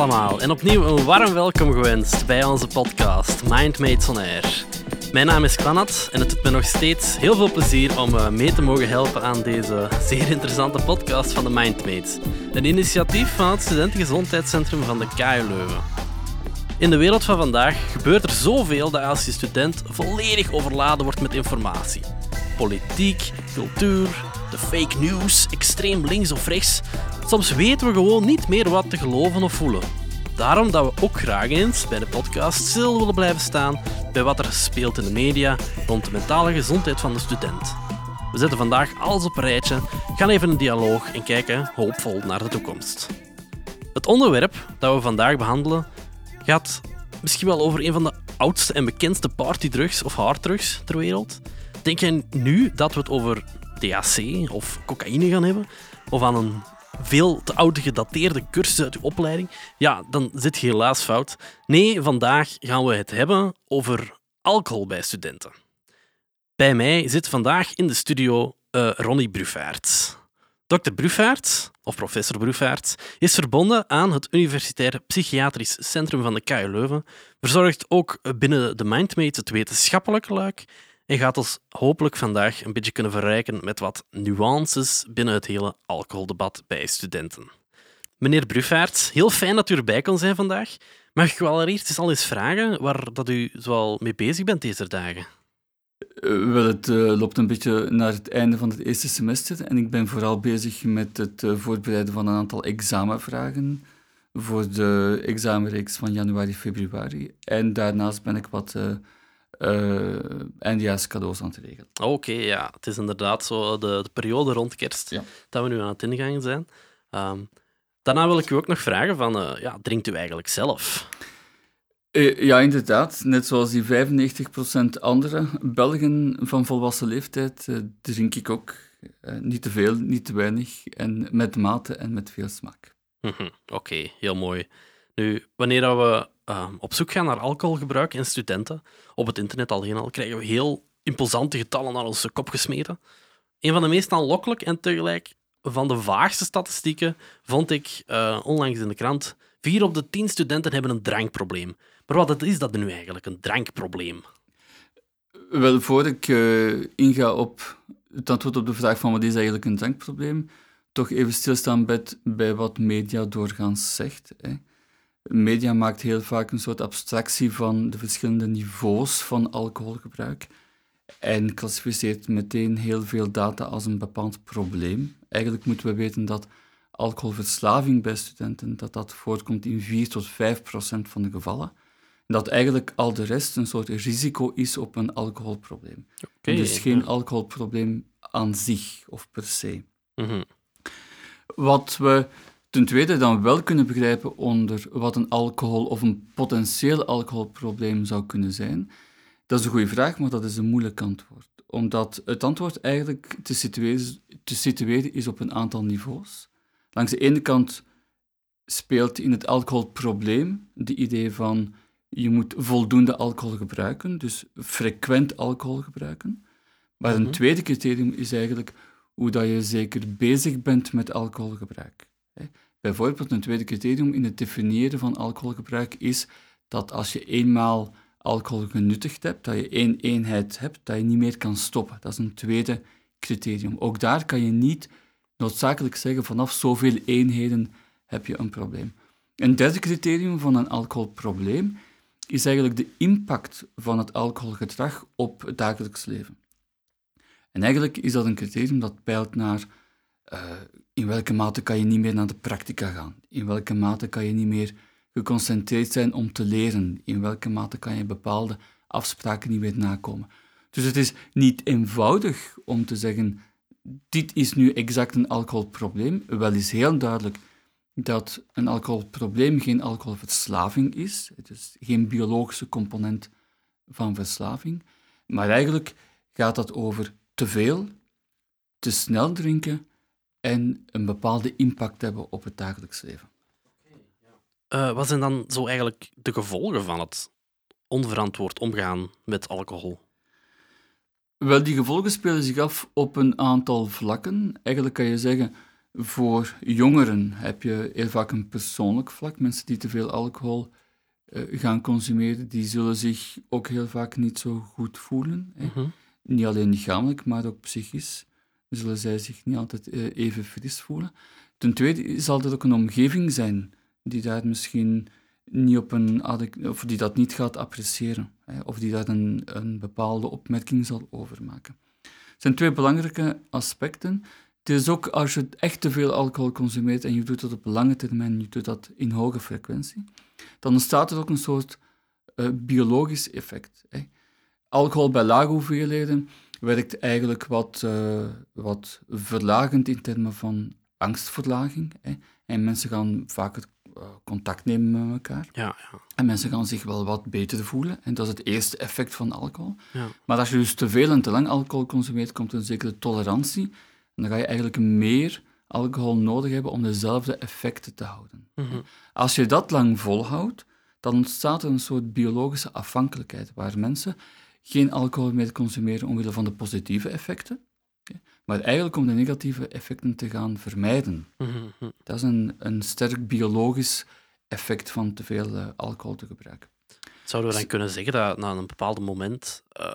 en opnieuw een warm welkom gewenst bij onze podcast Mindmates on Air. Mijn naam is Klanat en het doet me nog steeds heel veel plezier om eh, mee te mogen helpen aan deze zeer interessante podcast van de Mindmates. Een initiatief van het Studentengezondheidscentrum van de KU Leuven. In de wereld van vandaag gebeurt er zoveel dat als je student volledig overladen wordt met informatie. Politiek, cultuur, de fake news, extreem links of rechts. Soms weten we gewoon niet meer wat te geloven of voelen. Daarom dat we ook graag eens bij de podcast stil willen blijven staan bij wat er speelt in de media rond de mentale gezondheid van de student. We zetten vandaag alles op een rijtje, gaan even een dialoog en kijken hoopvol naar de toekomst. Het onderwerp dat we vandaag behandelen gaat misschien wel over een van de oudste en bekendste partydrugs of harddrugs ter wereld. Denk jij nu dat we het over THC of cocaïne gaan hebben? Of aan een veel te oude gedateerde cursus uit uw opleiding? Ja, dan zit je helaas fout. Nee, vandaag gaan we het hebben over alcohol bij studenten. Bij mij zit vandaag in de studio uh, Ronnie Bruffaert. Dr. Bruffaert, of professor Bruffaert, is verbonden aan het Universitair Psychiatrisch Centrum van de KU Leuven, verzorgt ook binnen de Mindmate het wetenschappelijke luik en gaat ons hopelijk vandaag een beetje kunnen verrijken met wat nuances binnen het hele alcoholdebat bij studenten. Meneer Bruffaert, heel fijn dat u erbij kon zijn vandaag. Mag ik u allereerst eens al eens vragen waar dat u zoal mee bezig bent deze dagen? Uh, wel, het uh, loopt een beetje naar het einde van het eerste semester en ik ben vooral bezig met het uh, voorbereiden van een aantal examenvragen voor de examenreeks van januari-februari. En daarnaast ben ik wat uh, cadeaus aan te regelen. Oké, ja. Het is inderdaad zo de, de periode rond kerst dat we nu aan het ingaan zijn. Um, daarna wil ik u ook nog vragen van, ja, drinkt u eigenlijk zelf? Uh, ja, inderdaad. Net zoals die 95% andere Belgen van volwassen leeftijd drink ik ook. niet te veel, niet te weinig en met mate en met veel smaak. Mhm, oké, heel mooi. Nu, wanneer we Ehm, op zoek gaan naar alcoholgebruik in studenten, op het internet alleen al, krijgen we heel imposante getallen naar onze kop gesmeten. Een van de meest aanlokkelijk en tegelijk van de vaagste statistieken vond ik onlangs in de krant. Vier op de tien studenten hebben een drankprobleem. Maar wat is dat nu eigenlijk, een drankprobleem? Wel, voor ik uh, inga op het antwoord op de vraag van wat is eigenlijk een drankprobleem, toch even stilstaan bij, bij wat media doorgaans zegt. Hè media maakt heel vaak een soort abstractie van de verschillende niveaus van alcoholgebruik en klassificeert meteen heel veel data als een bepaald probleem. Eigenlijk moeten we weten dat alcoholverslaving bij studenten dat dat voorkomt in 4 tot 5 procent van de gevallen. Dat eigenlijk al de rest een soort risico is op een alcoholprobleem. dus geen alcoholprobleem aan zich of per se. Mhm. Wat we ten tweede dan wel kunnen begrijpen onder wat een alcohol of een potentieel alcoholprobleem zou kunnen zijn? Dat is een goede vraag, maar dat is een moeilijk antwoord. Omdat het antwoord eigenlijk te situeren, te situeren is op een aantal niveaus. Langs de ene kant speelt in het alcoholprobleem de idee van je moet voldoende alcohol gebruiken, dus frequent alcohol gebruiken. Maar een mhm. tweede criterium is eigenlijk hoe dat je zeker bezig bent met alcoholgebruik. Bijvoorbeeld een tweede criterium in het definiëren van alcoholgebruik is dat als je eenmaal alcohol genuttigd hebt, dat je één eenheid hebt, dat je niet meer kan stoppen. Dat is een tweede criterium. Ook daar kan je niet noodzakelijk zeggen vanaf zoveel eenheden heb je een probleem. Een derde criterium van een alcoholprobleem is eigenlijk de impact van het alcoholgedrag op het dagelijks leven. En eigenlijk is dat een criterium dat peilt naar uh, in welke mate kan je niet meer naar de praktica gaan? In welke mate kan je niet meer geconcentreerd zijn om te leren? In welke mate kan je bepaalde afspraken niet meer nakomen? Dus het is niet eenvoudig om te zeggen, dit is nu exact een alcoholprobleem. Wel is heel duidelijk dat een alcoholprobleem geen alcoholverslaving is. Het is geen biologische component van verslaving. Maar eigenlijk gaat dat over te veel, te snel drinken en een bepaalde impact hebben op het dagelijks leven. Uh, wat zijn dan zo eigenlijk de gevolgen van het onverantwoord omgaan met alcohol? Wel, die gevolgen spelen zich af op een aantal vlakken. Eigenlijk kan je zeggen, Voor jongeren heb je heel vaak een persoonlijk vlak. Mensen die te veel alcohol uh, gaan consumeren, die zullen zich ook heel vaak niet zo goed voelen. Mhm. Niet alleen lichamelijk, maar ook psychisch zullen zij zich niet altijd uh, even fris voelen. Ten tweede zal er ook een omgeving zijn die daar misschien niet op een of die dat niet gaat appreciëren, hè, of die daar een, een bepaalde opmerking zal over maken. Het zijn twee belangrijke aspecten. Het is ook als je echt te veel alcohol consumeert en je doet dat op lange termijn, je doet dat in hoge frequentie, dan ontstaat er ook een soort uh, biologisch effect. Hè. Alcohol bij lage hoeveelheden werkt eigenlijk wat, uh, wat verlagend in termen van angstverlaging. Hè. En mensen gaan vaker uh, contact nemen met elkaar. Ja, ja. En mensen gaan zich wel wat beter voelen. En dat is het eerste effect van alcohol. Ja. Maar als je dus te veel en te lang alcohol consumeert, komt er een zekere tolerantie. Dan ga je eigenlijk meer alcohol nodig hebben om dezelfde effecten te houden. Mhm. Als je dat lang volhoudt, dan ontstaat er een soort biologische afhankelijkheid, waar mensen geen alcohol meer consumeren omwille van de positieve effecten, maar eigenlijk om de negatieve effecten te gaan vermijden. Mhm. Dat is een, een sterk biologisch effect van te veel uh, alcohol te gebruiken. Zouden we dan kunnen zeggen dat na een bepaald moment, uh,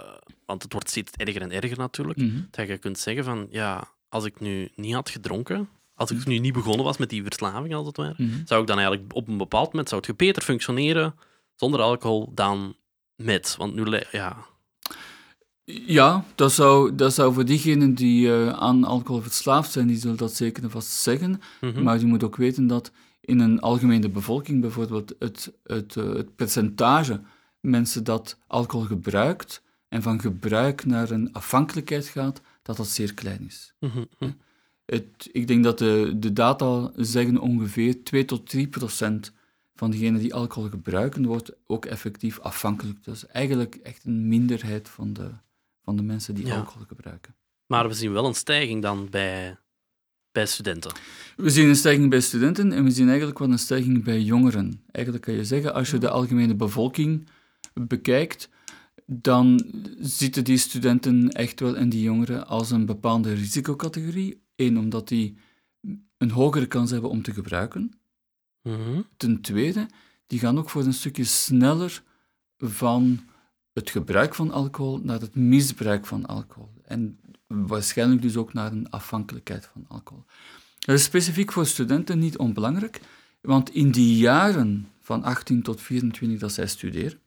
want het wordt steeds erger en erger natuurlijk, Mhm. dat je kunt zeggen van, ja, als ik nu niet had gedronken, als ik nu niet begonnen was met die verslaving als het ware, Mhm. zou ik dan eigenlijk op een bepaald moment, zou het beter functioneren zonder alcohol dan met? Want nu, ja... Ja, dat zou, dat zou voor diegenen die uh, aan alcohol verslaafd zijn, die zullen dat zeker en vast zeggen. Mhm. Maar je moet ook weten dat in een algemene bevolking bijvoorbeeld het, het, uh, het percentage mensen dat alcohol gebruikt en van gebruik naar een afhankelijkheid gaat, dat dat zeer klein is. Mhm. Het, ik denk dat de, de data zeggen ongeveer 2 tot 3 procent van degenen die alcohol gebruiken, wordt ook effectief afhankelijk. Dus eigenlijk echt een minderheid van de, van de mensen die Ja. alcohol gebruiken. Maar we zien wel een stijging dan bij, bij studenten. We zien een stijging bij studenten en we zien eigenlijk wel een stijging bij jongeren. Eigenlijk kan je zeggen, als je de algemene bevolking bekijkt, dan zitten die studenten echt wel en die jongeren als een bepaalde risicocategorie. Eén, omdat die een hogere kans hebben om te gebruiken. Mhm. Ten tweede, die gaan ook voor een stukje sneller van het gebruik van alcohol naar het misbruik van alcohol. En waarschijnlijk dus ook naar een afhankelijkheid van alcohol. Dat is specifiek voor studenten niet onbelangrijk, want in die jaren van 18 tot 24 dat zij studeren,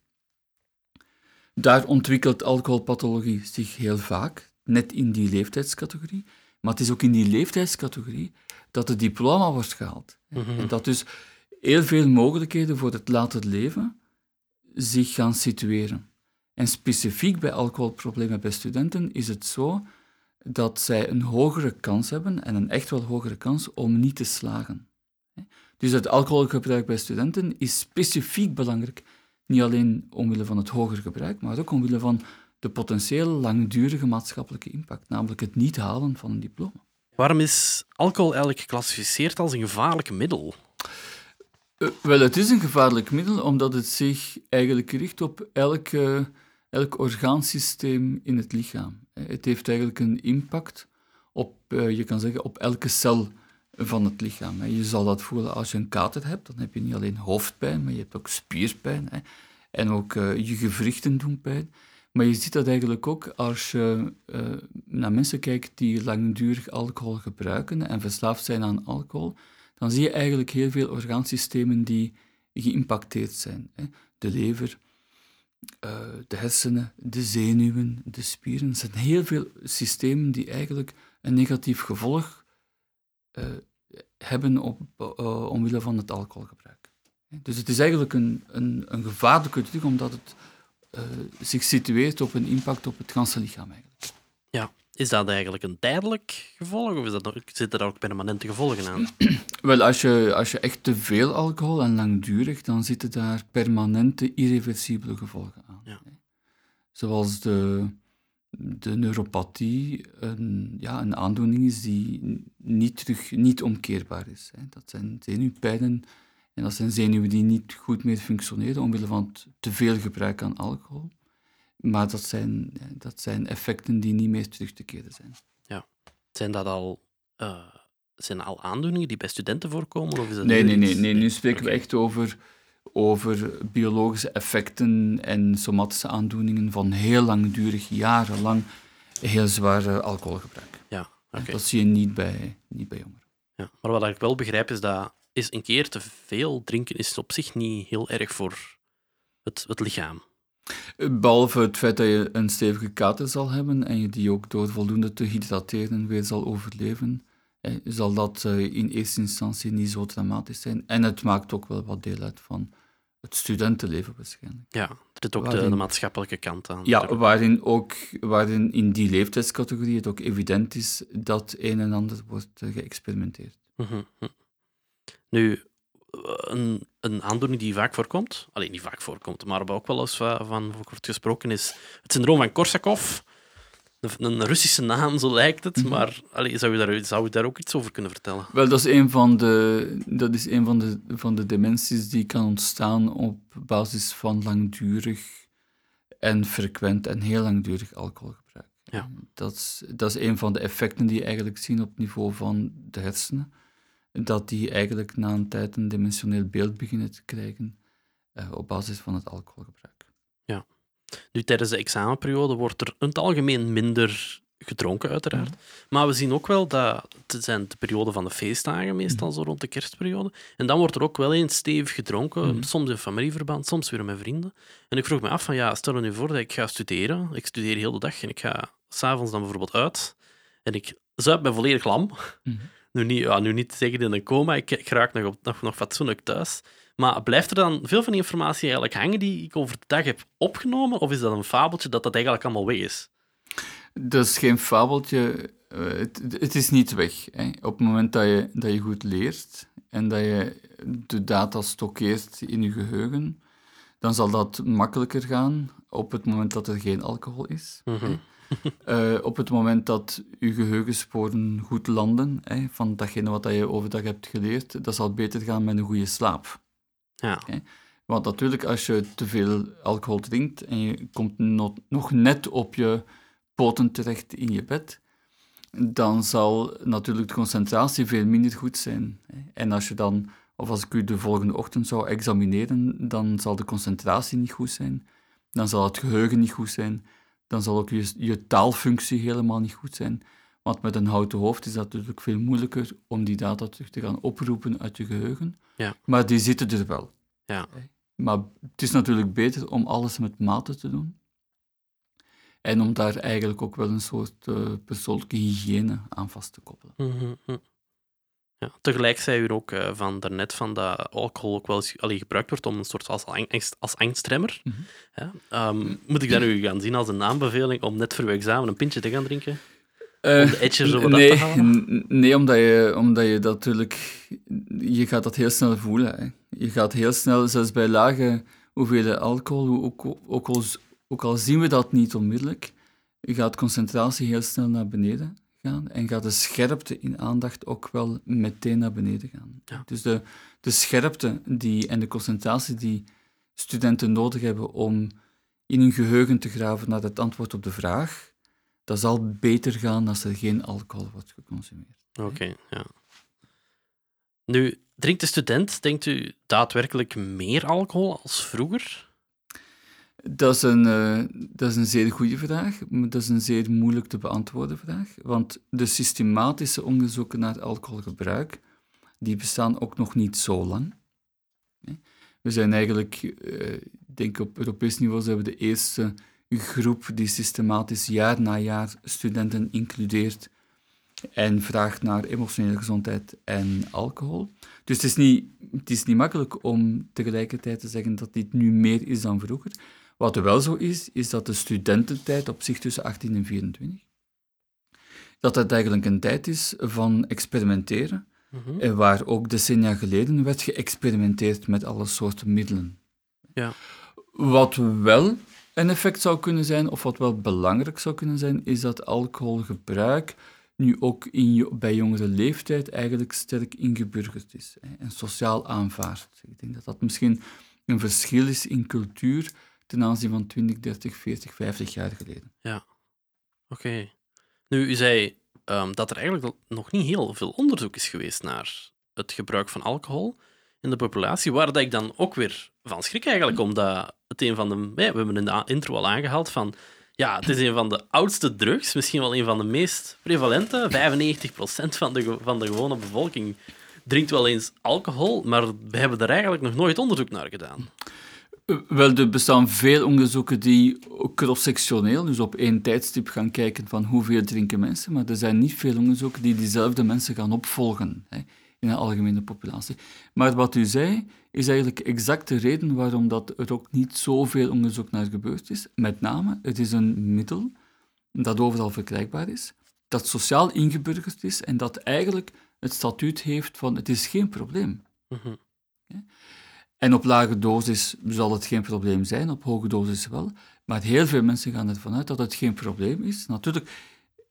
daar ontwikkelt alcoholpathologie zich heel vaak, net in die leeftijdscategorie. Maar het is ook in die leeftijdscategorie dat het diploma wordt gehaald. Mhm. En dat dus heel veel mogelijkheden voor het later leven zich gaan situeren. En specifiek bij alcoholproblemen bij studenten is het zo dat zij een hogere kans hebben, en een echt wel hogere kans, om niet te slagen. Dus het alcoholgebruik bij studenten is specifiek belangrijk, niet alleen omwille van het hoger gebruik, maar ook omwille van de potentieel langdurige maatschappelijke impact, namelijk het niet halen van een diploma. Waarom is alcohol eigenlijk geclassificeerd als een gevaarlijk middel? Uh, wel, het is een gevaarlijk middel omdat het zich eigenlijk richt op elk, uh, elk orgaansysteem in het lichaam. Het heeft eigenlijk een impact op, uh, je kan zeggen, op elke cel van het lichaam. Je zal dat voelen als je een kater hebt, dan heb je niet alleen hoofdpijn, maar je hebt ook spierpijn. En ook uh, je gewrichten doen pijn. Maar je ziet dat eigenlijk ook als je uh, naar mensen kijkt die langdurig alcohol gebruiken en verslaafd zijn aan alcohol, dan zie je eigenlijk heel veel orgaansystemen die geïmpacteerd zijn. De lever, uh, de hersenen, de zenuwen, de spieren. Er zijn heel veel systemen die eigenlijk een negatief gevolg hebben op, uh, omwille van het alcoholgebruik. Dus het is eigenlijk een, een, een gevaarlijke druk, omdat het uh, zich situeert op een impact op het ganse lichaam. Eigenlijk. Ja, is dat eigenlijk een tijdelijk gevolg of is dat, zitten daar ook permanente gevolgen aan? Wel, als je, als je echt te veel alcohol en langdurig, dan zitten daar permanente, irreversibele gevolgen aan. Ja. Zoals de, de neuropathie een, ja, een aandoening is die niet, terug, niet omkeerbaar is. Hè. Dat zijn zenuwpijnen en dat zijn zenuwen die niet goed meer functioneren omwille van te veel gebruik aan alcohol. Maar dat zijn, dat zijn effecten die niet meer terug te keren zijn. Ja. Zijn dat al uh, zijn al aandoeningen die bij studenten voorkomen? Of is dat Nee, nee, nee, nee. Nu spreken we echt over, over biologische effecten en somatische aandoeningen van heel langdurig, jarenlang, heel zwaar eh, alcoholgebruik. Ja, oké. Dat zie je niet bij, niet bij jongeren. Ja. Maar wat ik wel begrijp is dat is een keer te veel drinken is op zich niet heel erg voor het, het lichaam. Behalve het feit dat je een stevige kater zal hebben en je die ook door voldoende te hydrateren weer zal overleven, eh, zal dat eh, in eerste instantie niet zo dramatisch zijn. En het maakt ook wel wat deel uit van het studentenleven waarschijnlijk. Ja, er zit ook de, Waarin- de maatschappelijke kant aan. Ja, waarin ook waarin in die leeftijdscategorie het ook evident is dat een en ander wordt eh, geëxperimenteerd. Mhm, mhm. Nu, eh, een, een aandoening die vaak voorkomt, alleen niet vaak voorkomt, maar waar ook wel eens va- van wordt gesproken, is het syndroom van Korsakoff. Een, Russische naam, zo lijkt het, Mhm. maar allee, zou, je daar, zou je daar ook iets over kunnen vertellen? Wel, dat is een van de, dat is een van de, van de dementies die kan ontstaan op basis van langdurig en frequent en heel langdurig alcoholgebruik. Ja. Dat, is, dat is een van de effecten die je eigenlijk zien op niveau van de hersenen. Dat die eigenlijk na een tijd een dimensioneel beeld beginnen te krijgen eh, op basis van het alcoholgebruik. Nu, tijdens de examenperiode wordt er in het algemeen minder gedronken, uiteraard. Maar we zien ook wel dat het zijn de periode van de feestdagen, meestal zo rond de kerstperiode. En dan wordt er ook wel eens stevig gedronken, Mhm. soms in familieverband, soms weer met vrienden. En ik vroeg me af van, ja, stel je nu voor dat ik ga studeren. Ik studeer heel de dag en ik ga s'avonds dan bijvoorbeeld uit. En ik zuip me volledig lam. Mhm. Nu niet, ja, nu niet zeggen in een coma, ik, ik raak nog, op, nog, nog fatsoenlijk thuis. Maar blijft er dan veel van die informatie eigenlijk hangen die ik over de dag heb opgenomen? Of is dat een fabeltje dat dat eigenlijk allemaal weg is? Dat is geen fabeltje. eh, het, het is niet weg. Hè. Op het moment dat je, dat je goed leert en dat je de data stockeert in je geheugen, dan zal dat makkelijker gaan op het moment dat er geen alcohol is. Mhm. Eh, op het moment dat je geheugensporen goed landen, hè, van datgene wat dat je overdag hebt geleerd, dat zal beter gaan met een goede slaap. Ja, Want natuurlijk, als je te veel alcohol drinkt en je komt no- nog net op je poten terecht in je bed, dan zal natuurlijk de concentratie veel minder goed zijn. En als je dan, of als ik u de volgende ochtend zou examineren, dan zal de concentratie niet goed zijn, dan zal het geheugen niet goed zijn, dan zal ook je taalfunctie helemaal niet goed zijn. Want met een houten hoofd is dat natuurlijk veel moeilijker om die data terug te gaan oproepen uit je geheugen. Ja. Maar die zitten er wel. ja. Maar het is natuurlijk beter om alles met mate te doen. En om daar eigenlijk ook wel een soort eh, persoonlijke hygiëne aan vast te koppelen. Mhm, mhm. Ja, tegelijk zei u ook eh, van daarnet van dat alcohol ook wel eens allee, gebruikt wordt om een soort als, angst, als angstremmer. Mhm. Ja, ehm, moet ik dat nu gaan zien als een aanbeveling om net voor uw examen een pintje te gaan drinken? Eh, de edges zo wat nee, af te halen? n- nee, omdat je, omdat je dat natuurlijk... Je gaat dat heel snel voelen. Hè. Je gaat heel snel, zelfs bij lage hoeveelheden alcohol, ook, ook, al, ook al zien we dat niet onmiddellijk, je gaat concentratie heel snel naar beneden gaan en gaat de scherpte in aandacht ook wel meteen naar beneden gaan. Ja. Dus de, de scherpte die, en de concentratie die studenten nodig hebben om in hun geheugen te graven naar het antwoord op de vraag, dat zal beter gaan als er geen alcohol wordt geconsumeerd. Oké, ja. Nu, drinkt de student, denkt u, daadwerkelijk meer alcohol als vroeger? Dat is, een, eh, dat is een zeer goede vraag, maar dat is een zeer moeilijk te beantwoorden vraag. Want de systematische onderzoeken naar alcoholgebruik, die bestaan ook nog niet zo lang. We zijn eigenlijk, eh, ik denk op Europees niveau zijn we de eerste groep die systematisch jaar na jaar studenten includeert en vraagt naar emotionele gezondheid en alcohol. Dus het is, niet, het is niet makkelijk om tegelijkertijd te zeggen dat dit nu meer is dan vroeger. Wat er wel zo is, is dat de studententijd op zich tussen 18 en 24, dat dat eigenlijk een tijd is van experimenteren, Mhm. en waar ook decennia geleden werd geëxperimenteerd met alle soorten middelen. Ja. Wat wel een effect zou kunnen zijn, of wat wel belangrijk zou kunnen zijn, is dat alcoholgebruik nu ook in, bij jongere leeftijd eigenlijk sterk ingeburgerd is en sociaal aanvaard. Ik denk dat dat misschien een verschil is in cultuur ten aanzien van 20, 30, 40, 50 jaar geleden. Oké. Nu, u zei ehm, dat er eigenlijk nog niet heel veel onderzoek is geweest naar het gebruik van alcohol in de populatie, waar dat ik dan ook weer van schrik eigenlijk, omdat het een van de... We hebben in de intro al aangehaald van... Ja, het is een van de oudste drugs, misschien wel een van de meest prevalente. 95% van de, van de gewone bevolking drinkt wel eens alcohol, maar we hebben er eigenlijk nog nooit onderzoek naar gedaan. Wel, er bestaan veel onderzoeken die cross-sectioneel, dus op één tijdstip gaan kijken van hoeveel drinken mensen, maar er zijn niet veel onderzoeken die diezelfde mensen gaan opvolgen in een algemene populatie. Maar wat u zei, is eigenlijk exact de reden waarom dat er ook niet zoveel onderzoek naar gebeurd is. Met name, het is een middel dat overal verkrijgbaar is, dat sociaal ingeburgerd is en dat eigenlijk het statuut heeft van het is geen probleem. Mm En op lage dosis zal het geen probleem zijn, op hoge dosis wel. Maar heel veel mensen gaan ervan uit dat het geen probleem is. Natuurlijk,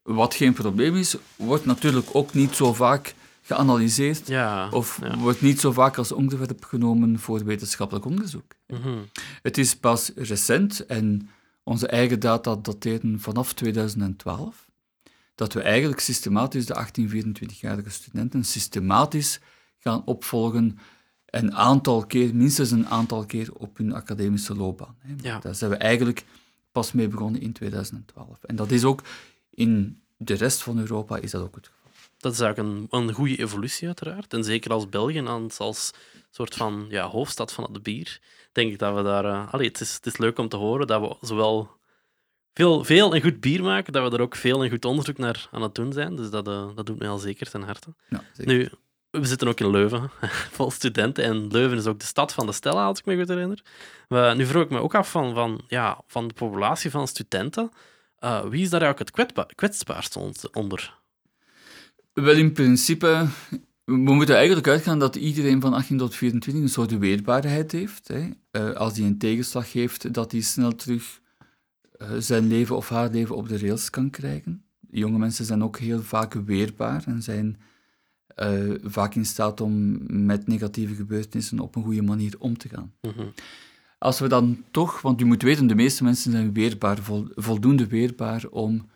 wat geen probleem is, wordt natuurlijk ook niet zo vaak geanalyseerd ja, of wordt niet zo vaak als onderwerp genomen voor wetenschappelijk onderzoek. Mhm. Het is pas recent, en onze eigen data dateren vanaf 2012, dat we eigenlijk systematisch de 18-24-jarige studenten systematisch gaan opvolgen een aantal keer, minstens een aantal keer op hun academische loopbaan. Ja. Daar zijn we eigenlijk pas mee begonnen in 2012. En dat is ook in de rest van Europa is dat ook het geval. Dat is eigenlijk een, een goede evolutie, uiteraard. En zeker als België, als, als soort van ja, hoofdstad van het bier, denk ik dat we daar... Uh, allee, het, is, het is leuk om te horen dat we zowel veel, veel en goed bier maken, dat we er ook veel en goed onderzoek naar aan het doen zijn. Dus dat, uh, dat doet mij al zeker ten harte. Ja, zeker. Nu, we zitten ook in Leuven, vol studenten. En Leuven is ook de stad van de Stella, als ik me goed herinner. Maar nu vroeg ik me ook af van, van, ja, van de populatie van studenten. Uh, wie is daar eigenlijk het kwetsbaarst onder? Wel, in principe, we moeten eigenlijk uitgaan dat iedereen van 18 tot 24 een soort weerbaarheid heeft. Hè. Uh, als hij een tegenslag heeft, dat hij snel terug uh, zijn leven of haar leven op de rails kan krijgen. Jonge mensen zijn ook heel vaak weerbaar en zijn uh, vaak in staat om met negatieve gebeurtenissen op een goede manier om te gaan. Mm -hmm. Als we dan toch, want u moet weten, de meeste mensen zijn weerbaar, vol, voldoende weerbaar om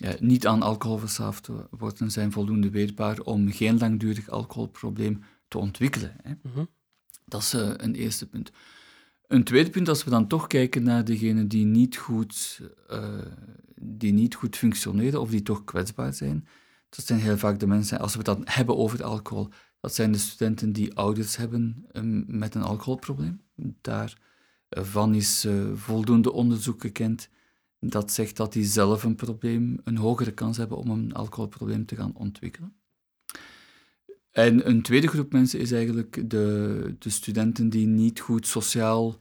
ja, niet aan alcohol verslaafd te worden, zijn voldoende weerbaar om geen langdurig alcoholprobleem te ontwikkelen. Hè. Mm -hmm. Dat is uh, een eerste punt. Een tweede punt, als we dan toch kijken naar degenen die niet goed, uh, die niet goed functioneren of die toch kwetsbaar zijn, dat zijn heel vaak de mensen, als we het dan hebben over alcohol, dat zijn de studenten die ouders hebben um, met een alcoholprobleem. Daarvan is uh, voldoende onderzoek gekend dat zegt dat die zelf een probleem, een hogere kans hebben om een alcoholprobleem te gaan ontwikkelen. En een tweede groep mensen is eigenlijk de, de studenten die niet goed sociaal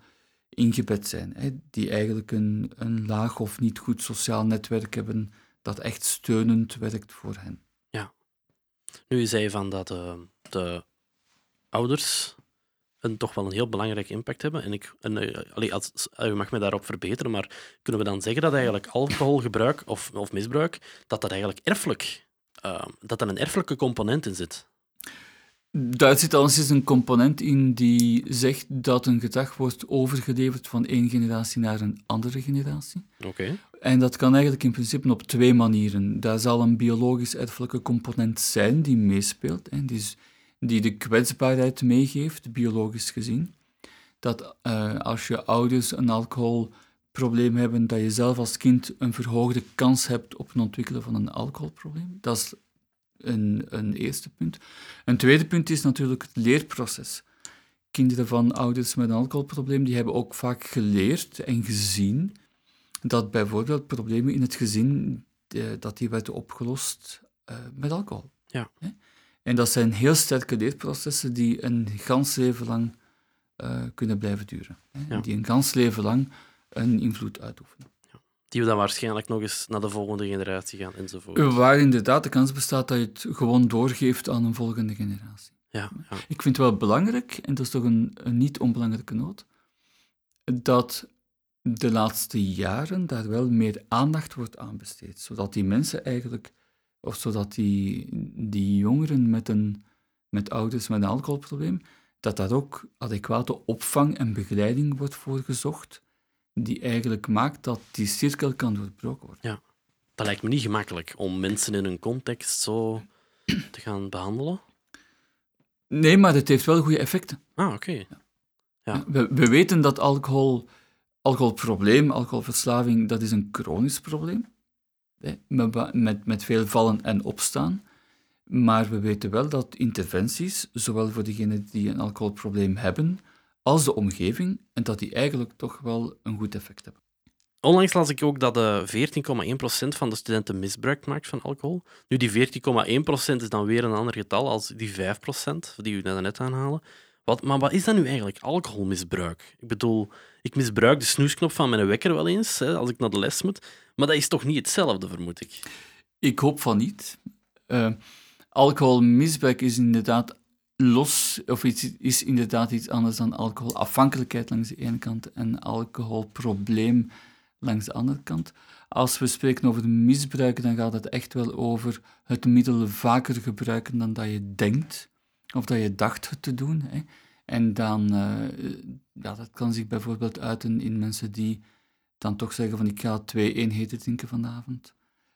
ingebed zijn. Hè, die eigenlijk een, een laag of niet goed sociaal netwerk hebben dat echt steunend werkt voor hen. Ja. Nu zei je van dat uh, de ouders een, toch wel een heel belangrijke impact hebben. En, ik, en uh, allee, als, uh, u mag me daarop verbeteren, maar kunnen we dan zeggen dat eigenlijk alcoholgebruik of, of misbruik, dat dat eigenlijk erfelijk, dat er een erfelijke component in zit? Daar zit alleszins een component in die zegt dat een gedrag wordt overgeleverd van één generatie naar een andere generatie. Oké. Okay. En dat kan eigenlijk in principe op twee manieren. Daar zal een biologisch-erfelijke component zijn die meespeelt, en die, die de kwetsbaarheid meegeeft, biologisch gezien. Dat uh, als je ouders een alcoholprobleem hebben, dat je zelf als kind een verhoogde kans hebt op het ontwikkelen van een alcoholprobleem. Dat is een, een eerste punt. Een tweede punt is natuurlijk het leerproces. Kinderen van ouders met een alcoholprobleem die hebben ook vaak geleerd en gezien dat bijvoorbeeld problemen in het gezin eh, dat die werden opgelost uh, met alcohol. Ja. En dat zijn heel sterke leerprocessen die een gans leven lang uh, kunnen blijven duren. Ja. Die een gans leven lang een invloed uitoefenen. Ja. Die we dan waarschijnlijk nog eens naar de volgende generatie gaan enzovoort. Waar inderdaad de kans bestaat dat je het gewoon doorgeeft aan een volgende generatie. Ja, ja. Ik vind het wel belangrijk, en dat is toch een, een niet onbelangrijke noot, dat de laatste jaren daar wel meer aandacht wordt aan besteed. Zodat die mensen eigenlijk, of zodat die, die jongeren met, een, met ouders met een alcoholprobleem, dat daar ook adequate opvang en begeleiding wordt voor gezocht, die eigenlijk maakt dat die cirkel kan doorbroken worden. Ja. Dat lijkt me niet gemakkelijk om mensen in een context zo te gaan behandelen. Nee, maar het heeft wel goede effecten. Ah, oké. Ja. We, we weten dat alcohol, alcoholprobleem, alcoholverslaving, dat is een chronisch probleem. Met, met, met veel vallen en opstaan. Maar we weten wel dat interventies, zowel voor degenen die een alcoholprobleem hebben, als de omgeving, en dat die eigenlijk toch wel een goed effect hebben. Onlangs las ik ook dat de 14,1% van de studenten misbruik maakt van alcohol. Nu, die 14,1% is dan weer een ander getal als die 5% die u net aanhalen. Wat, maar wat is dan nu eigenlijk alcoholmisbruik? Ik bedoel, ik misbruik de snoesknop van mijn wekker wel eens hè, als ik naar de les moet, maar dat is toch niet hetzelfde, vermoed ik? Ik hoop van niet. Uh, alcoholmisbruik is inderdaad los, of iets, is inderdaad iets anders dan alcoholafhankelijkheid langs de ene kant en alcoholprobleem langs de andere kant. Als we spreken over misbruik, dan gaat het echt wel over het middel vaker gebruiken dan dat je denkt, of dat je dacht het te doen. Hè. En dan, uh, ja, dat kan zich bijvoorbeeld uiten in mensen die dan toch zeggen van ik ga twee eenheden drinken vanavond,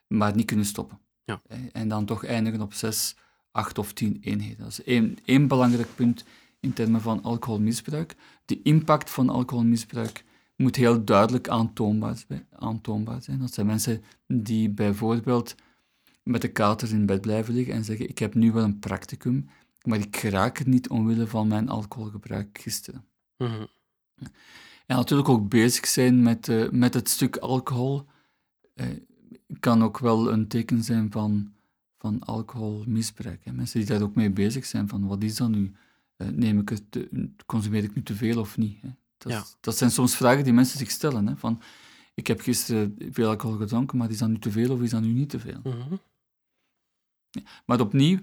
maar niet kunnen stoppen. Ja. En dan toch eindigen op zes, acht of tien eenheden. Dat is één, één belangrijk punt in termen van alcoholmisbruik. De impact van alcoholmisbruik moet heel duidelijk aantoonbaar, aantoonbaar zijn. Dat zijn mensen die bijvoorbeeld met de kater in bed blijven liggen en zeggen: Ik heb nu wel een practicum, maar ik raak het niet omwille van mijn alcoholgebruik gisteren. Mhm. En natuurlijk ook bezig zijn met, uh, met het stuk alcohol eh, kan ook wel een teken zijn van, van alcoholmisbruik. Hè. Mensen die daar ook mee bezig zijn, van wat is dat nu? Uh, neem ik het, consumeer ik nu te veel of niet? Hè? Dat, Ja. dat zijn soms vragen die mensen zich stellen. Hè? Van, ik heb gisteren veel alcohol gedronken, maar is dat nu te veel of is dat nu niet te veel? Mhm. Maar opnieuw,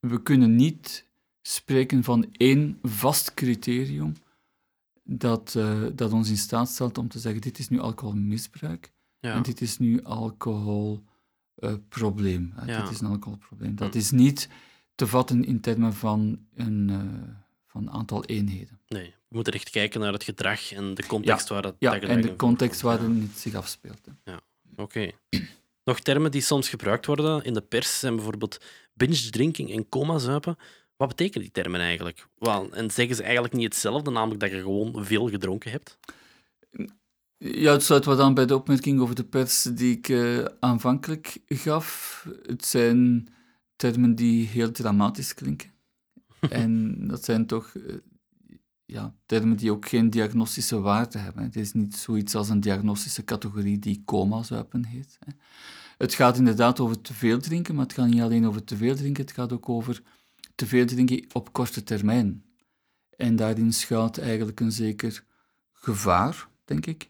we kunnen niet spreken van één vast criterium dat, eh, dat ons in staat stelt om te zeggen: dit is nu alcoholmisbruik Ja. en dit is nu alcoholprobleem. Uh, Ja. Dit is een alcoholprobleem. Dat Hm. is niet te vatten in termen van een eh, van aantal eenheden. Nee, we moeten echt kijken naar het gedrag en de context waar dat, Ja, dat en de context waarin het zich afspeelt. hè. Oké. Nog termen die soms gebruikt worden in de pers zijn bijvoorbeeld binge drinking en coma zuipen. Wat betekenen die termen eigenlijk? Wel, en zeggen ze eigenlijk niet hetzelfde, namelijk dat je gewoon veel gedronken hebt? Ja, het sluit wat aan bij de opmerking over de pers die ik eh, aanvankelijk gaf. Het zijn termen die heel dramatisch klinken. en dat zijn toch eh, ja, termen die ook geen diagnostische waarde hebben. Het is niet zoiets als een diagnostische categorie die coma-zuipen heet. hè. Het gaat inderdaad over te veel drinken, maar het gaat niet alleen over te veel drinken, het gaat ook over te veel drinken op korte termijn. En daarin schuilt eigenlijk een zeker gevaar, denk ik.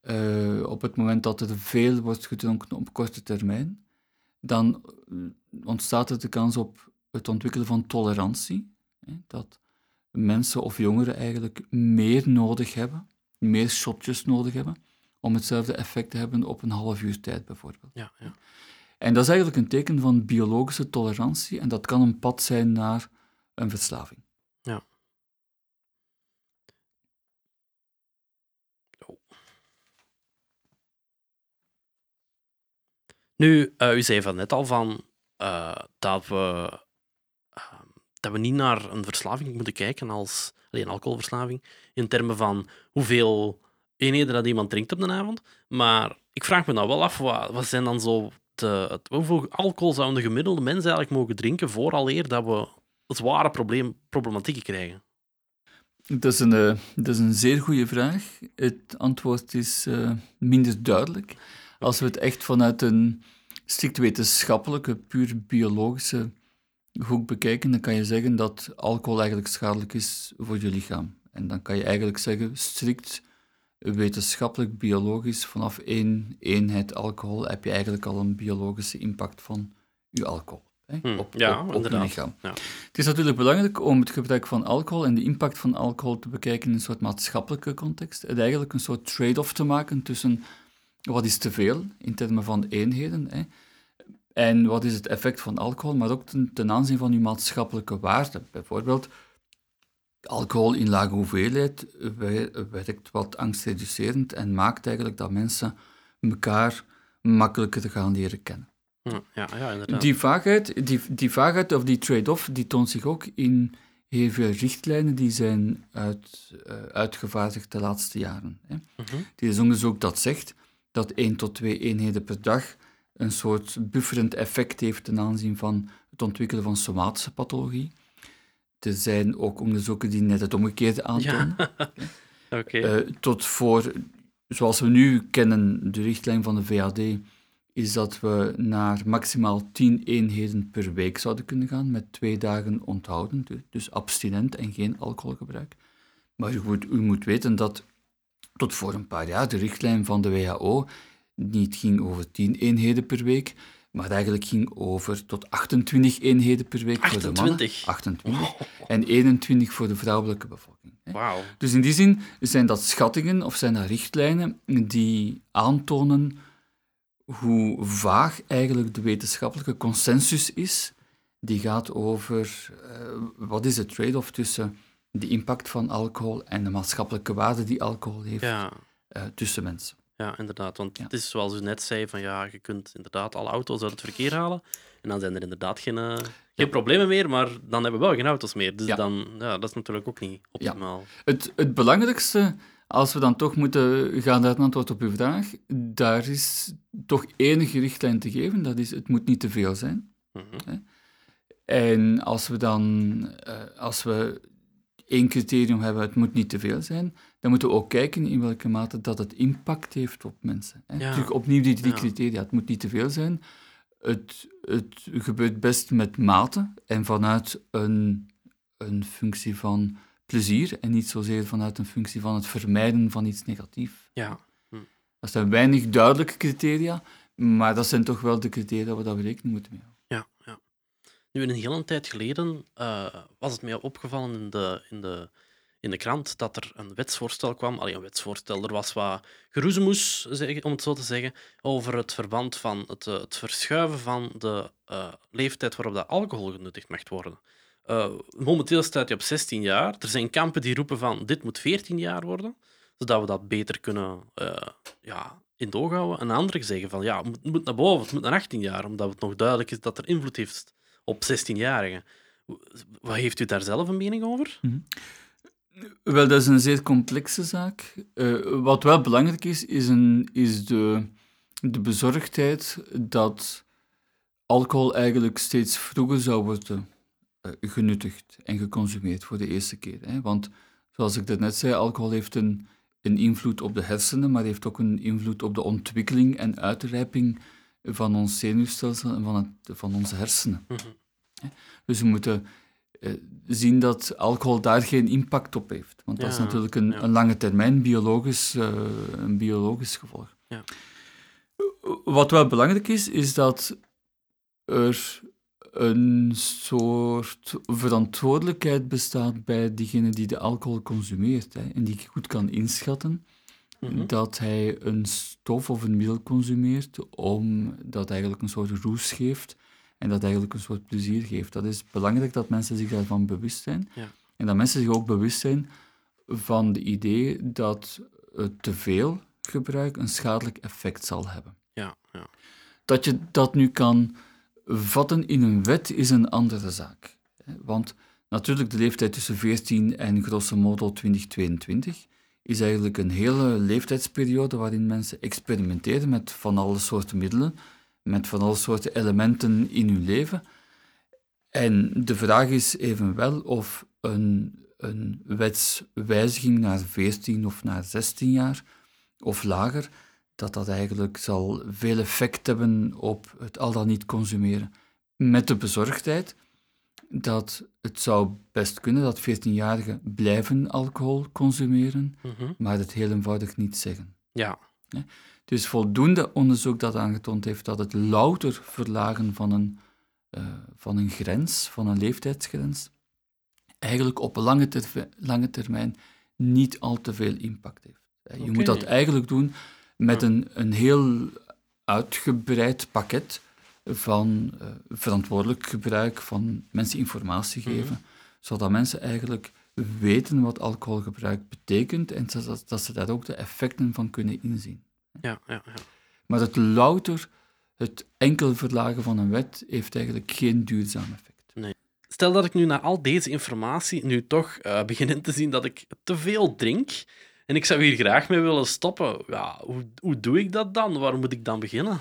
Eh, op het moment dat er veel wordt gedronken op korte termijn, dan eh, ontstaat er de kans op het ontwikkelen van tolerantie. Hè, dat mensen of jongeren eigenlijk meer nodig hebben, meer shotjes nodig hebben, om hetzelfde effect te hebben op een half uur tijd bijvoorbeeld. Ja, ja. En dat is eigenlijk een teken van biologische tolerantie en dat kan een pad zijn naar een verslaving. Nu, eh, u zei van net al van, eh, dat, we, eh, dat we niet naar een verslaving moeten kijken als alleen alcoholverslaving, in termen van hoeveel eenheden dat iemand drinkt op de avond. Maar ik vraag me nou wel af, wat, wat zijn dan zo de, hoeveel alcohol zou een gemiddelde mens eigenlijk mogen drinken vooraleer dat we zware probleem, problematieken krijgen? Dat is een, eh, dat is een zeer goede vraag. Het antwoord is eh, minder duidelijk. Als we het echt vanuit een strikt wetenschappelijke, puur biologische hoek bekijken, dan kan je zeggen dat alcohol eigenlijk schadelijk is voor je lichaam. En dan kan je eigenlijk zeggen, strikt wetenschappelijk, biologisch, vanaf één eenheid alcohol heb je eigenlijk al een biologische impact van je alcohol. Hè, Hm, op, ja, op, op je lichaam. Ja. Het is natuurlijk belangrijk om het gebruik van alcohol en de impact van alcohol te bekijken in een soort maatschappelijke context. En eigenlijk een soort trade-off te maken tussen wat is te veel in termen van eenheden hè, en wat is het effect van alcohol, maar ook ten, ten aanzien van uw maatschappelijke waarde. Bijvoorbeeld, alcohol in lage hoeveelheid wer- werkt wat angstreducerend en maakt eigenlijk dat mensen elkaar makkelijker gaan leren kennen. Ja, ja, ja inderdaad. Die vaagheid, die, die vaagheid of die trade-off, die toont zich ook in heel veel richtlijnen die zijn uit, uh, uitgevaardigd de laatste jaren. Hè. Mhm. Die is onderzoek dat zegt dat 1 tot 2 eenheden per dag een soort bufferend effect heeft ten aanzien van het ontwikkelen van somatische pathologie. Er zijn ook onderzoeken die net het omgekeerde aantonen. Eh, tot voor, zoals we nu kennen, de richtlijn van de VAD, is dat we naar maximaal 10 eenheden per week zouden kunnen gaan, met twee dagen onthouden, dus- dus abstinent en geen alcoholgebruik. Maar u moet, u moet weten dat tot voor een paar jaar de richtlijn van de WHO niet ging over 10 eenheden per week, maar eigenlijk ging over tot 28 eenheden per week voor de mannen. 28? 28. En 21 voor de vrouwelijke bevolking. Wauw. Dus in die zin zijn dat schattingen of zijn dat richtlijnen die aantonen hoe vaag eigenlijk de wetenschappelijke consensus is, die gaat over eh, wat is de trade-off tussen de impact van alcohol en de maatschappelijke waarde die alcohol heeft Ja. eh, tussen mensen. Ja, inderdaad. Want Ja. het is zoals u net zei, van ja, je kunt inderdaad alle auto's uit het verkeer halen. En dan zijn er inderdaad geen, eh, geen problemen meer, maar dan hebben we wel geen auto's meer. Dus Ja. dan, ja, dat is natuurlijk ook niet optimaal. Het, het belangrijkste, als we dan toch moeten gaan uit antwoord op uw vraag, daar is toch enige richtlijn te geven. Dat is, het moet niet te veel zijn. Mhm. En als we dan, eh, als we één criterium hebben, het moet niet te veel zijn, dan moeten we ook kijken in welke mate dat het impact heeft op mensen. Hè. Ja. Terug opnieuw die drie Ja. criteria. Het moet niet te veel zijn. Het, het gebeurt best met mate en vanuit een, een functie van plezier en niet zozeer vanuit een functie van het vermijden van iets negatiefs. Ja. Dat zijn weinig duidelijke criteria, maar dat zijn toch wel de criteria waar we rekening moeten mee houden. Nu, een hele tijd geleden eh, was het mij opgevallen in de, in, de, in de krant dat er een wetsvoorstel kwam. Alleen een wetsvoorstel, er was wat geroezemoes, om het zo te zeggen, over het verband van het, eh, het verschuiven van de eh, leeftijd waarop dat alcohol genuttigd mag worden. Momenteel staat hij op 16 jaar. Er zijn kampen die roepen van dit moet 14 jaar worden, zodat we dat beter kunnen ja, in het oog houden. En anderen zeggen van ja, het moet naar boven, het moet naar 18 jaar, omdat het nog duidelijk is dat er invloed heeft op 16-jarigen. Wat heeft u daar zelf een mening over? Wel, dat is een zeer complexe zaak. Eh, wat wel belangrijk is, is, een, is de, de bezorgdheid dat alcohol eigenlijk steeds vroeger zou worden eh, genuttigd en geconsumeerd voor de eerste keer. Hè? Want zoals ik daarnet zei, alcohol heeft een, een invloed op de hersenen, maar heeft ook een invloed op de ontwikkeling en uitrijping van ons zenuwstelsel en van, het, van onze hersenen. Mhm. Dus we moeten eh, zien dat alcohol daar geen impact op heeft. Want dat is natuurlijk een, ja. een lange termijn biologisch, eh, een biologisch gevolg. Ja. Wat wel belangrijk is, is dat er een soort verantwoordelijkheid bestaat bij diegene die de alcohol consumeert. Hè, en die goed kan inschatten Mhm. dat hij een stof of een middel consumeert om dat eigenlijk een soort roes geeft en dat eigenlijk een soort plezier geeft. Dat is belangrijk dat mensen zich daarvan bewust zijn. Ja. En dat mensen zich ook bewust zijn van het idee dat te veel gebruik een schadelijk effect zal hebben. Ja, ja. Dat je dat nu kan vatten in een wet is een andere zaak. Want natuurlijk, de leeftijd tussen 14 en grosso modo 2022 is eigenlijk een hele leeftijdsperiode waarin mensen experimenteren met van alle soorten middelen, met van alle soorten elementen in hun leven. En de vraag is evenwel of een, een wetswijziging naar 14 of naar 16 jaar of lager, dat dat eigenlijk zal veel effect hebben op het al dan niet consumeren. Met de bezorgdheid dat het zou best kunnen dat 14-jarigen blijven alcohol consumeren, Mhm. maar het heel eenvoudig niet zeggen. ja. Dus voldoende onderzoek dat aangetoond heeft dat het louter verlagen van een, eh, van een grens, van een leeftijdsgrens, eigenlijk op lange, lange termijn niet al te veel impact heeft. Je moet dat eigenlijk doen met een, een heel uitgebreid pakket van eh, verantwoordelijk gebruik, van mensen informatie Mhm. geven, zodat mensen eigenlijk weten wat alcoholgebruik betekent en dat, dat ze daar ook de effecten van kunnen inzien. Ja, ja, ja. Maar het louter, het enkel verlagen van een wet, heeft eigenlijk geen duurzaam effect. Nee. Stel dat ik nu na al deze informatie nu toch uh, begin in te zien dat ik te veel drink en ik zou hier graag mee willen stoppen. Ja, hoe, hoe doe ik dat dan? Waar moet ik dan beginnen?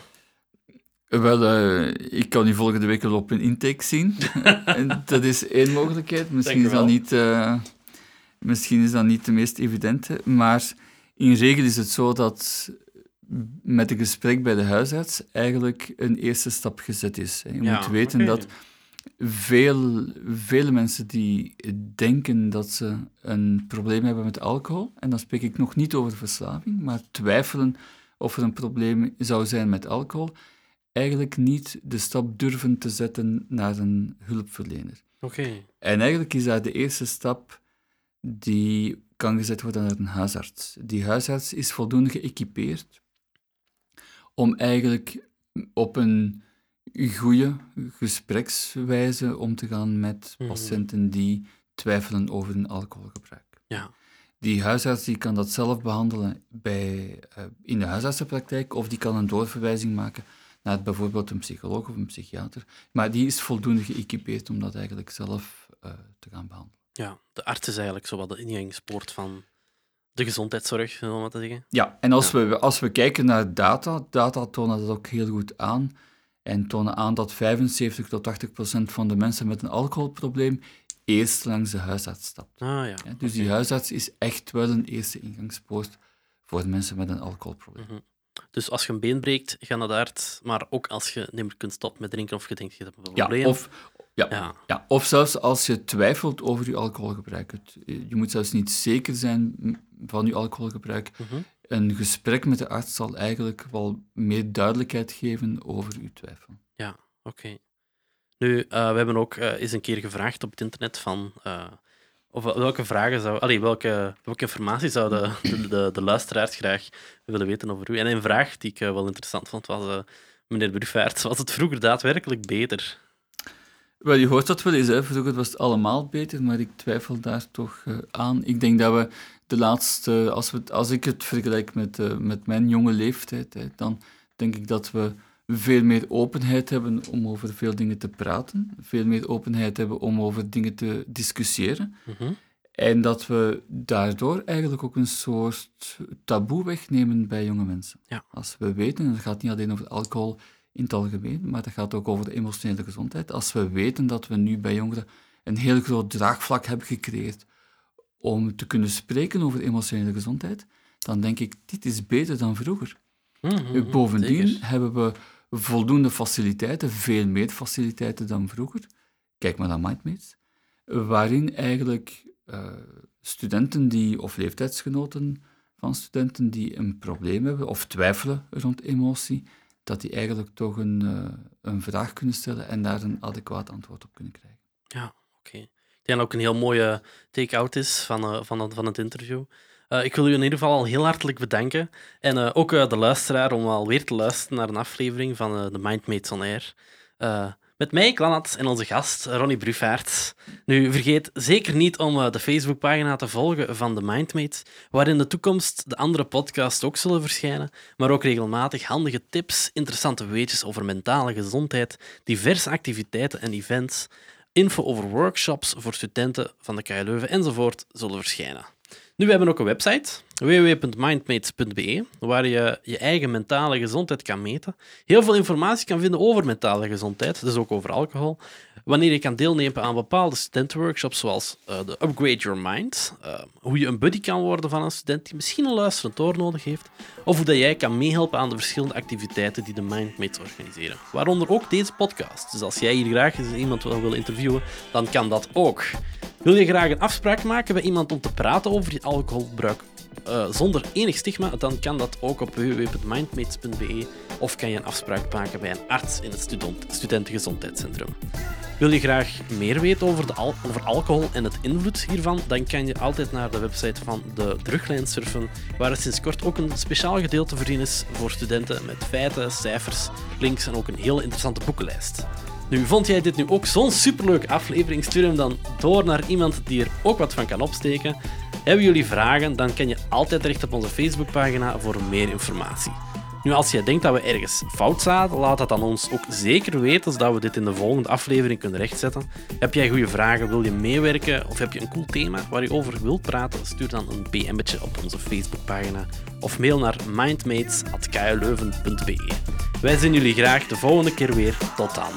Wel, uh, ik kan u volgende week wel op een intake zien. dat is één mogelijkheid. Misschien is, dat niet, uh, misschien is dat niet de meest evidente. Maar in regel is het zo dat met een gesprek bij de huisarts eigenlijk een eerste stap gezet is. Je moet weten dat veel, vele mensen die denken dat ze een probleem hebben met alcohol, en dan spreek ik nog niet over verslaving, maar twijfelen of er een probleem zou zijn met alcohol, eigenlijk niet de stap durven te zetten naar een hulpverlener. Oké. En eigenlijk is dat de eerste stap die kan gezet worden naar een huisarts. Die huisarts is voldoende geëquipeerd om eigenlijk op een goede gesprekswijze om te gaan met mhm. patiënten die twijfelen over hun alcoholgebruik. Ja. Die huisarts die kan dat zelf behandelen bij, uh, in de huisartsenpraktijk of die kan een doorverwijzing maken naar bijvoorbeeld een psycholoog of een psychiater. Maar die is voldoende geëquipeerd om dat eigenlijk zelf uh, te gaan behandelen. Ja, de arts is eigenlijk zo wat de ingangspoort van de gezondheidszorg, om maar te zeggen. Ja, en als, We, als we kijken naar data, data tonen dat ook heel goed aan. En tonen aan dat 75 tot 80 procent van de mensen met een alcoholprobleem eerst langs de huisarts stapt. Ah, ja. ja dus die huisarts is echt wel een eerste ingangspoort voor mensen met een alcoholprobleem. Mhm. Dus als je een been breekt, ga naar de arts. Maar ook als je niet meer kunt stoppen met drinken of je denkt je hebt een probleem. Ja, of, ja, ja. of zelfs als je twijfelt over je alcoholgebruik. Je moet zelfs niet zeker zijn van je alcoholgebruik. Mhm. Een gesprek met de arts zal eigenlijk wel meer duidelijkheid geven over je twijfel. Ja, oké. Nu, uh, we hebben ook uh, eens een keer gevraagd op het internet van... Uh, of welke vragen zou... Allee, welke, welke informatie zouden de, de, de, luisteraars graag willen weten over u? En een vraag die ik wel interessant vond was... meneer Bruffaert, was het vroeger daadwerkelijk beter? Wel, je hoort dat wel eens. Hè. Vroeger was het allemaal beter, maar ik twijfel daar toch uh, aan. Ik denk dat we de laatste, als, we, als ik het vergelijk met, uh, met mijn jonge leeftijd, hè, dan denk ik dat we veel meer openheid hebben om over veel dingen te praten. Veel meer openheid hebben om over dingen te discussiëren. Mm En dat we daardoor eigenlijk ook een soort taboe wegnemen bij jonge mensen. Ja. Als we weten, en het gaat niet alleen over alcohol in het algemeen, maar dat gaat ook over de emotionele gezondheid. Als we weten dat we nu bij jongeren een heel groot draagvlak hebben gecreëerd om te kunnen spreken over emotionele gezondheid, dan denk ik, dit is beter dan vroeger. Mm Bovendien hebben we voldoende faciliteiten, veel meer faciliteiten dan vroeger. Kijk maar naar Mindmates, waarin eigenlijk uh, studenten die, of leeftijdsgenoten van studenten die een probleem hebben of twijfelen rond emotie, dat die eigenlijk toch een, uh, een vraag kunnen stellen en daar een adequaat antwoord op kunnen krijgen. Ja, oké. Ik denk dat ook een heel mooie take-out is van, uh, van, van het interview. Uh, ik wil u in ieder geval al heel hartelijk bedanken. En uh, ook uh, de luisteraar om alweer te luisteren naar een aflevering van de Mindmates on Air. Met mij, Klanat, en onze gast, Ronnie Bruffaert. Nu, vergeet zeker niet om de Facebookpagina te volgen van de Mindmates, waar in de toekomst de andere podcasts ook zullen verschijnen, maar ook regelmatig handige tips, interessante weetjes over mentale gezondheid, diverse activiteiten en events, info over workshops voor studenten van de KU Leuven enzovoort zullen verschijnen. Nu, we hebben ook een website, www.mindmates.be, waar je je eigen mentale gezondheid kan meten. Heel veel informatie kan vinden over mentale gezondheid, dus ook over alcohol. Wanneer je kan deelnemen aan bepaalde studentenworkshops, zoals uh, de Upgrade Your Mind, uh, hoe je een buddy kan worden van een student die misschien een luisterend oor nodig heeft, of hoe dat jij kan meehelpen aan de verschillende activiteiten die de Mindmates organiseren. Waaronder ook deze podcast. Dus als jij hier graag iemand wil interviewen, dan kan dat ook. Wil je graag een afspraak maken bij iemand om te praten over je alcoholgebruik uh, zonder enig stigma, dan kan dat ook op www.mindmates.be of kan je een afspraak maken bij een arts in het student studentengezondheidscentrum. Wil je graag meer weten over, de over alcohol en het invloed hiervan, dan kan je altijd naar de website van de Druglijn surfen, waar er sinds kort ook een speciaal gedeelte voorzien is voor studenten met feiten, cijfers, links en ook een hele interessante boekenlijst. Nu, vond jij dit nu ook zo'n superleuke aflevering? Stuur hem dan door naar iemand die er ook wat van kan opsteken. Hebben jullie vragen, dan kan je altijd terecht op onze Facebookpagina voor meer informatie. Nu, als jij denkt dat we ergens fout zaten, laat dat dan ons ook zeker weten, zodat we dit in de volgende aflevering kunnen rechtzetten. Heb jij goede vragen, wil je meewerken of heb je een cool thema waar je over wilt praten? Stuur dan een PM'tje op onze Facebookpagina of mail naar mindmates.kleuven.be. Wij zien jullie graag de volgende keer weer. Tot dan.